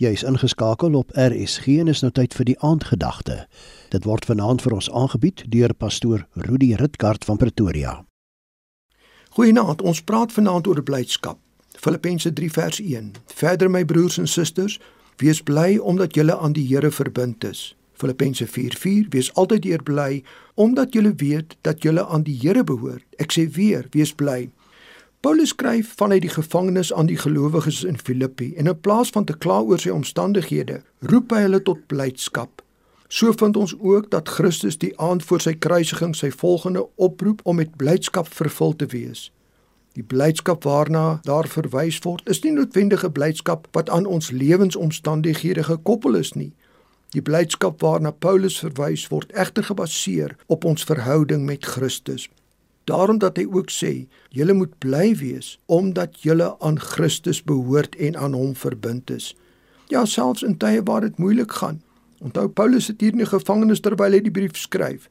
Jy is ingeskakel op RSG en is nou tyd vir die aandgedagte. Dit word vanaand vir ons aangebied deur pastoor Rudi Ritkart van Pretoria. Goeienaand, ons praat vanaand oor blydskap. Filippense 3 vers 1. Verder my broers en susters, wees bly omdat julle aan die Here verbind is. Filippense 4:4 Wees altyd eer bly omdat julle weet dat julle aan die Here behoort. Ek sê weer, wees bly. Paulus skryf vanuit die gevangenis aan die gelowiges in Filippi en in plaas van te kla oor sy omstandighede, roep hy hulle tot blydskap. So vind ons ook dat Christus die aand voor sy kruisiging sy volgende oproep om met blydskap vervul te wees. Die blydskap waarna daar verwys word, is nie noodwendige blydskap wat aan ons lewensomstandighede gekoppel is nie. Die blydskap waarna Paulus verwys word egter gebaseer op ons verhouding met Christus. Daarom dat hy ook sê, julle moet bly wees omdat julle aan Christus behoort en aan hom verbind is. Ja, selfs in tye waar dit moeilik gaan. Onthou Paulus sit hier in die gevangenis terwyl hy die brief skryf.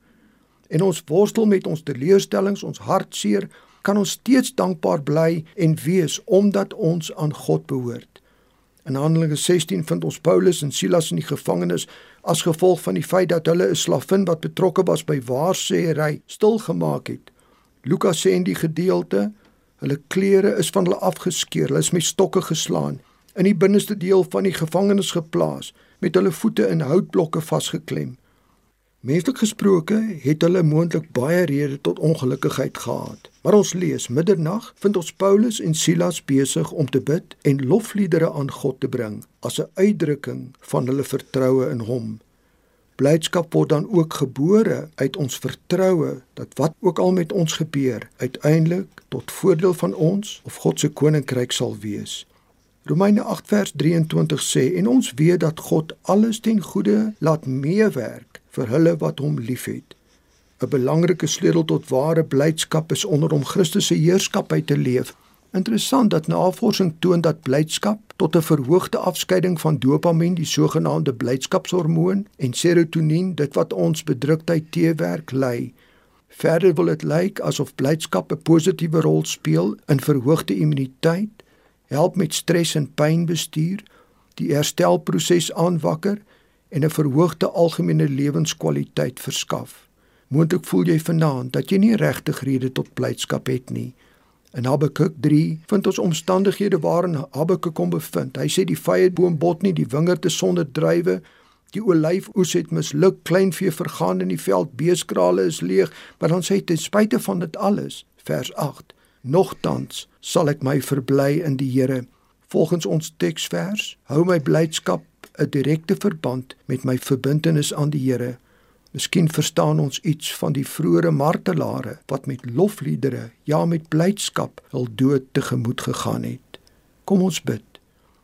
En ons worstel met ons teleurstellings, ons hartseer, kan ons steeds dankbaar bly en wees omdat ons aan God behoort. In Handelinge 16 vind ons Paulus en Silas in die gevangenis as gevolg van die feit dat hulle 'n slavin wat betrokke was by waarsêery stilgemaak het. Lukas sê in die gedeelte, hulle klere is van hulle afgeskeur, hulle is met stokke geslaan, in die binneste deel van die gevangenis geplaas, met hulle voete in houtblokke vasgeklem. Menslik gesproke het hulle moontlik baie redes tot ongelukkigheid gehad. Maar ons lees middernag vind ons Paulus en Silas besig om te bid en lofliedere aan God te bring as 'n uitdrukking van hulle vertroue in hom. Blydskap word dan ook gebore uit ons vertroue dat wat ook al met ons gebeur, uiteindelik tot voordeel van ons of God se koninkryk sal wees. Romeine 8 vers 23 sê en ons weet dat God alles ten goeie laat meewerk vir hulle wat hom liefhet. 'n Belangrike sleutel tot ware blydskap is onder om Christus se heerskappy te leef Interessant dat navorsing toon dat blydskap tot 'n verhoogde afskeiding van dopamien, die sogenaamde blydskapshormoon, en serotonien, dit wat ons bedruktheid teewerk, lei. Verder wil dit lyk asof blydskap 'n positiewe rol speel in verhoogde immuniteit, help met stres en pynbestuur, die herstelproses aanwakker en 'n verhoogde algemene lewenskwaliteit verskaf. Moontlik voel jy vanaand dat jy nie regtig rede tot blydskap het nie. In Habakuk 3 vind ons omstandighede waarin Habakuk kom bevind. Hy sê die vyeboom bot nie, die wingerd is sonder druiwe, die olyfoes het misluk, kleinvee vergaan in die veld, beeskrale is leeg, maar dan sê hy ten spyte van dit alles, vers 8, nogtans sal ek my verbly in die Here. Volgens ons teksvers hou my blydskap 'n direkte verband met my verbintenis aan die Here. Miskien verstaan ons iets van die vroeëre martelare wat met lofliedere, ja met blydskap hul dood tegemoet gegaan het. Kom ons bid.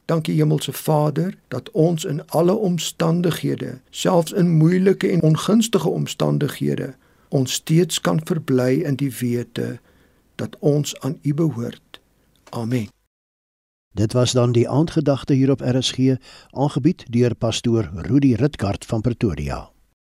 Dankie Hemelse Vader dat ons in alle omstandighede, selfs in moeilike en ongunstige omstandighede, ons steeds kan verbly in die wete dat ons aan U behoort. Amen. Dit was dan die aandgedagte hier op RSG, aangebied deur pastoor Rudi Ritkart van Pretoria.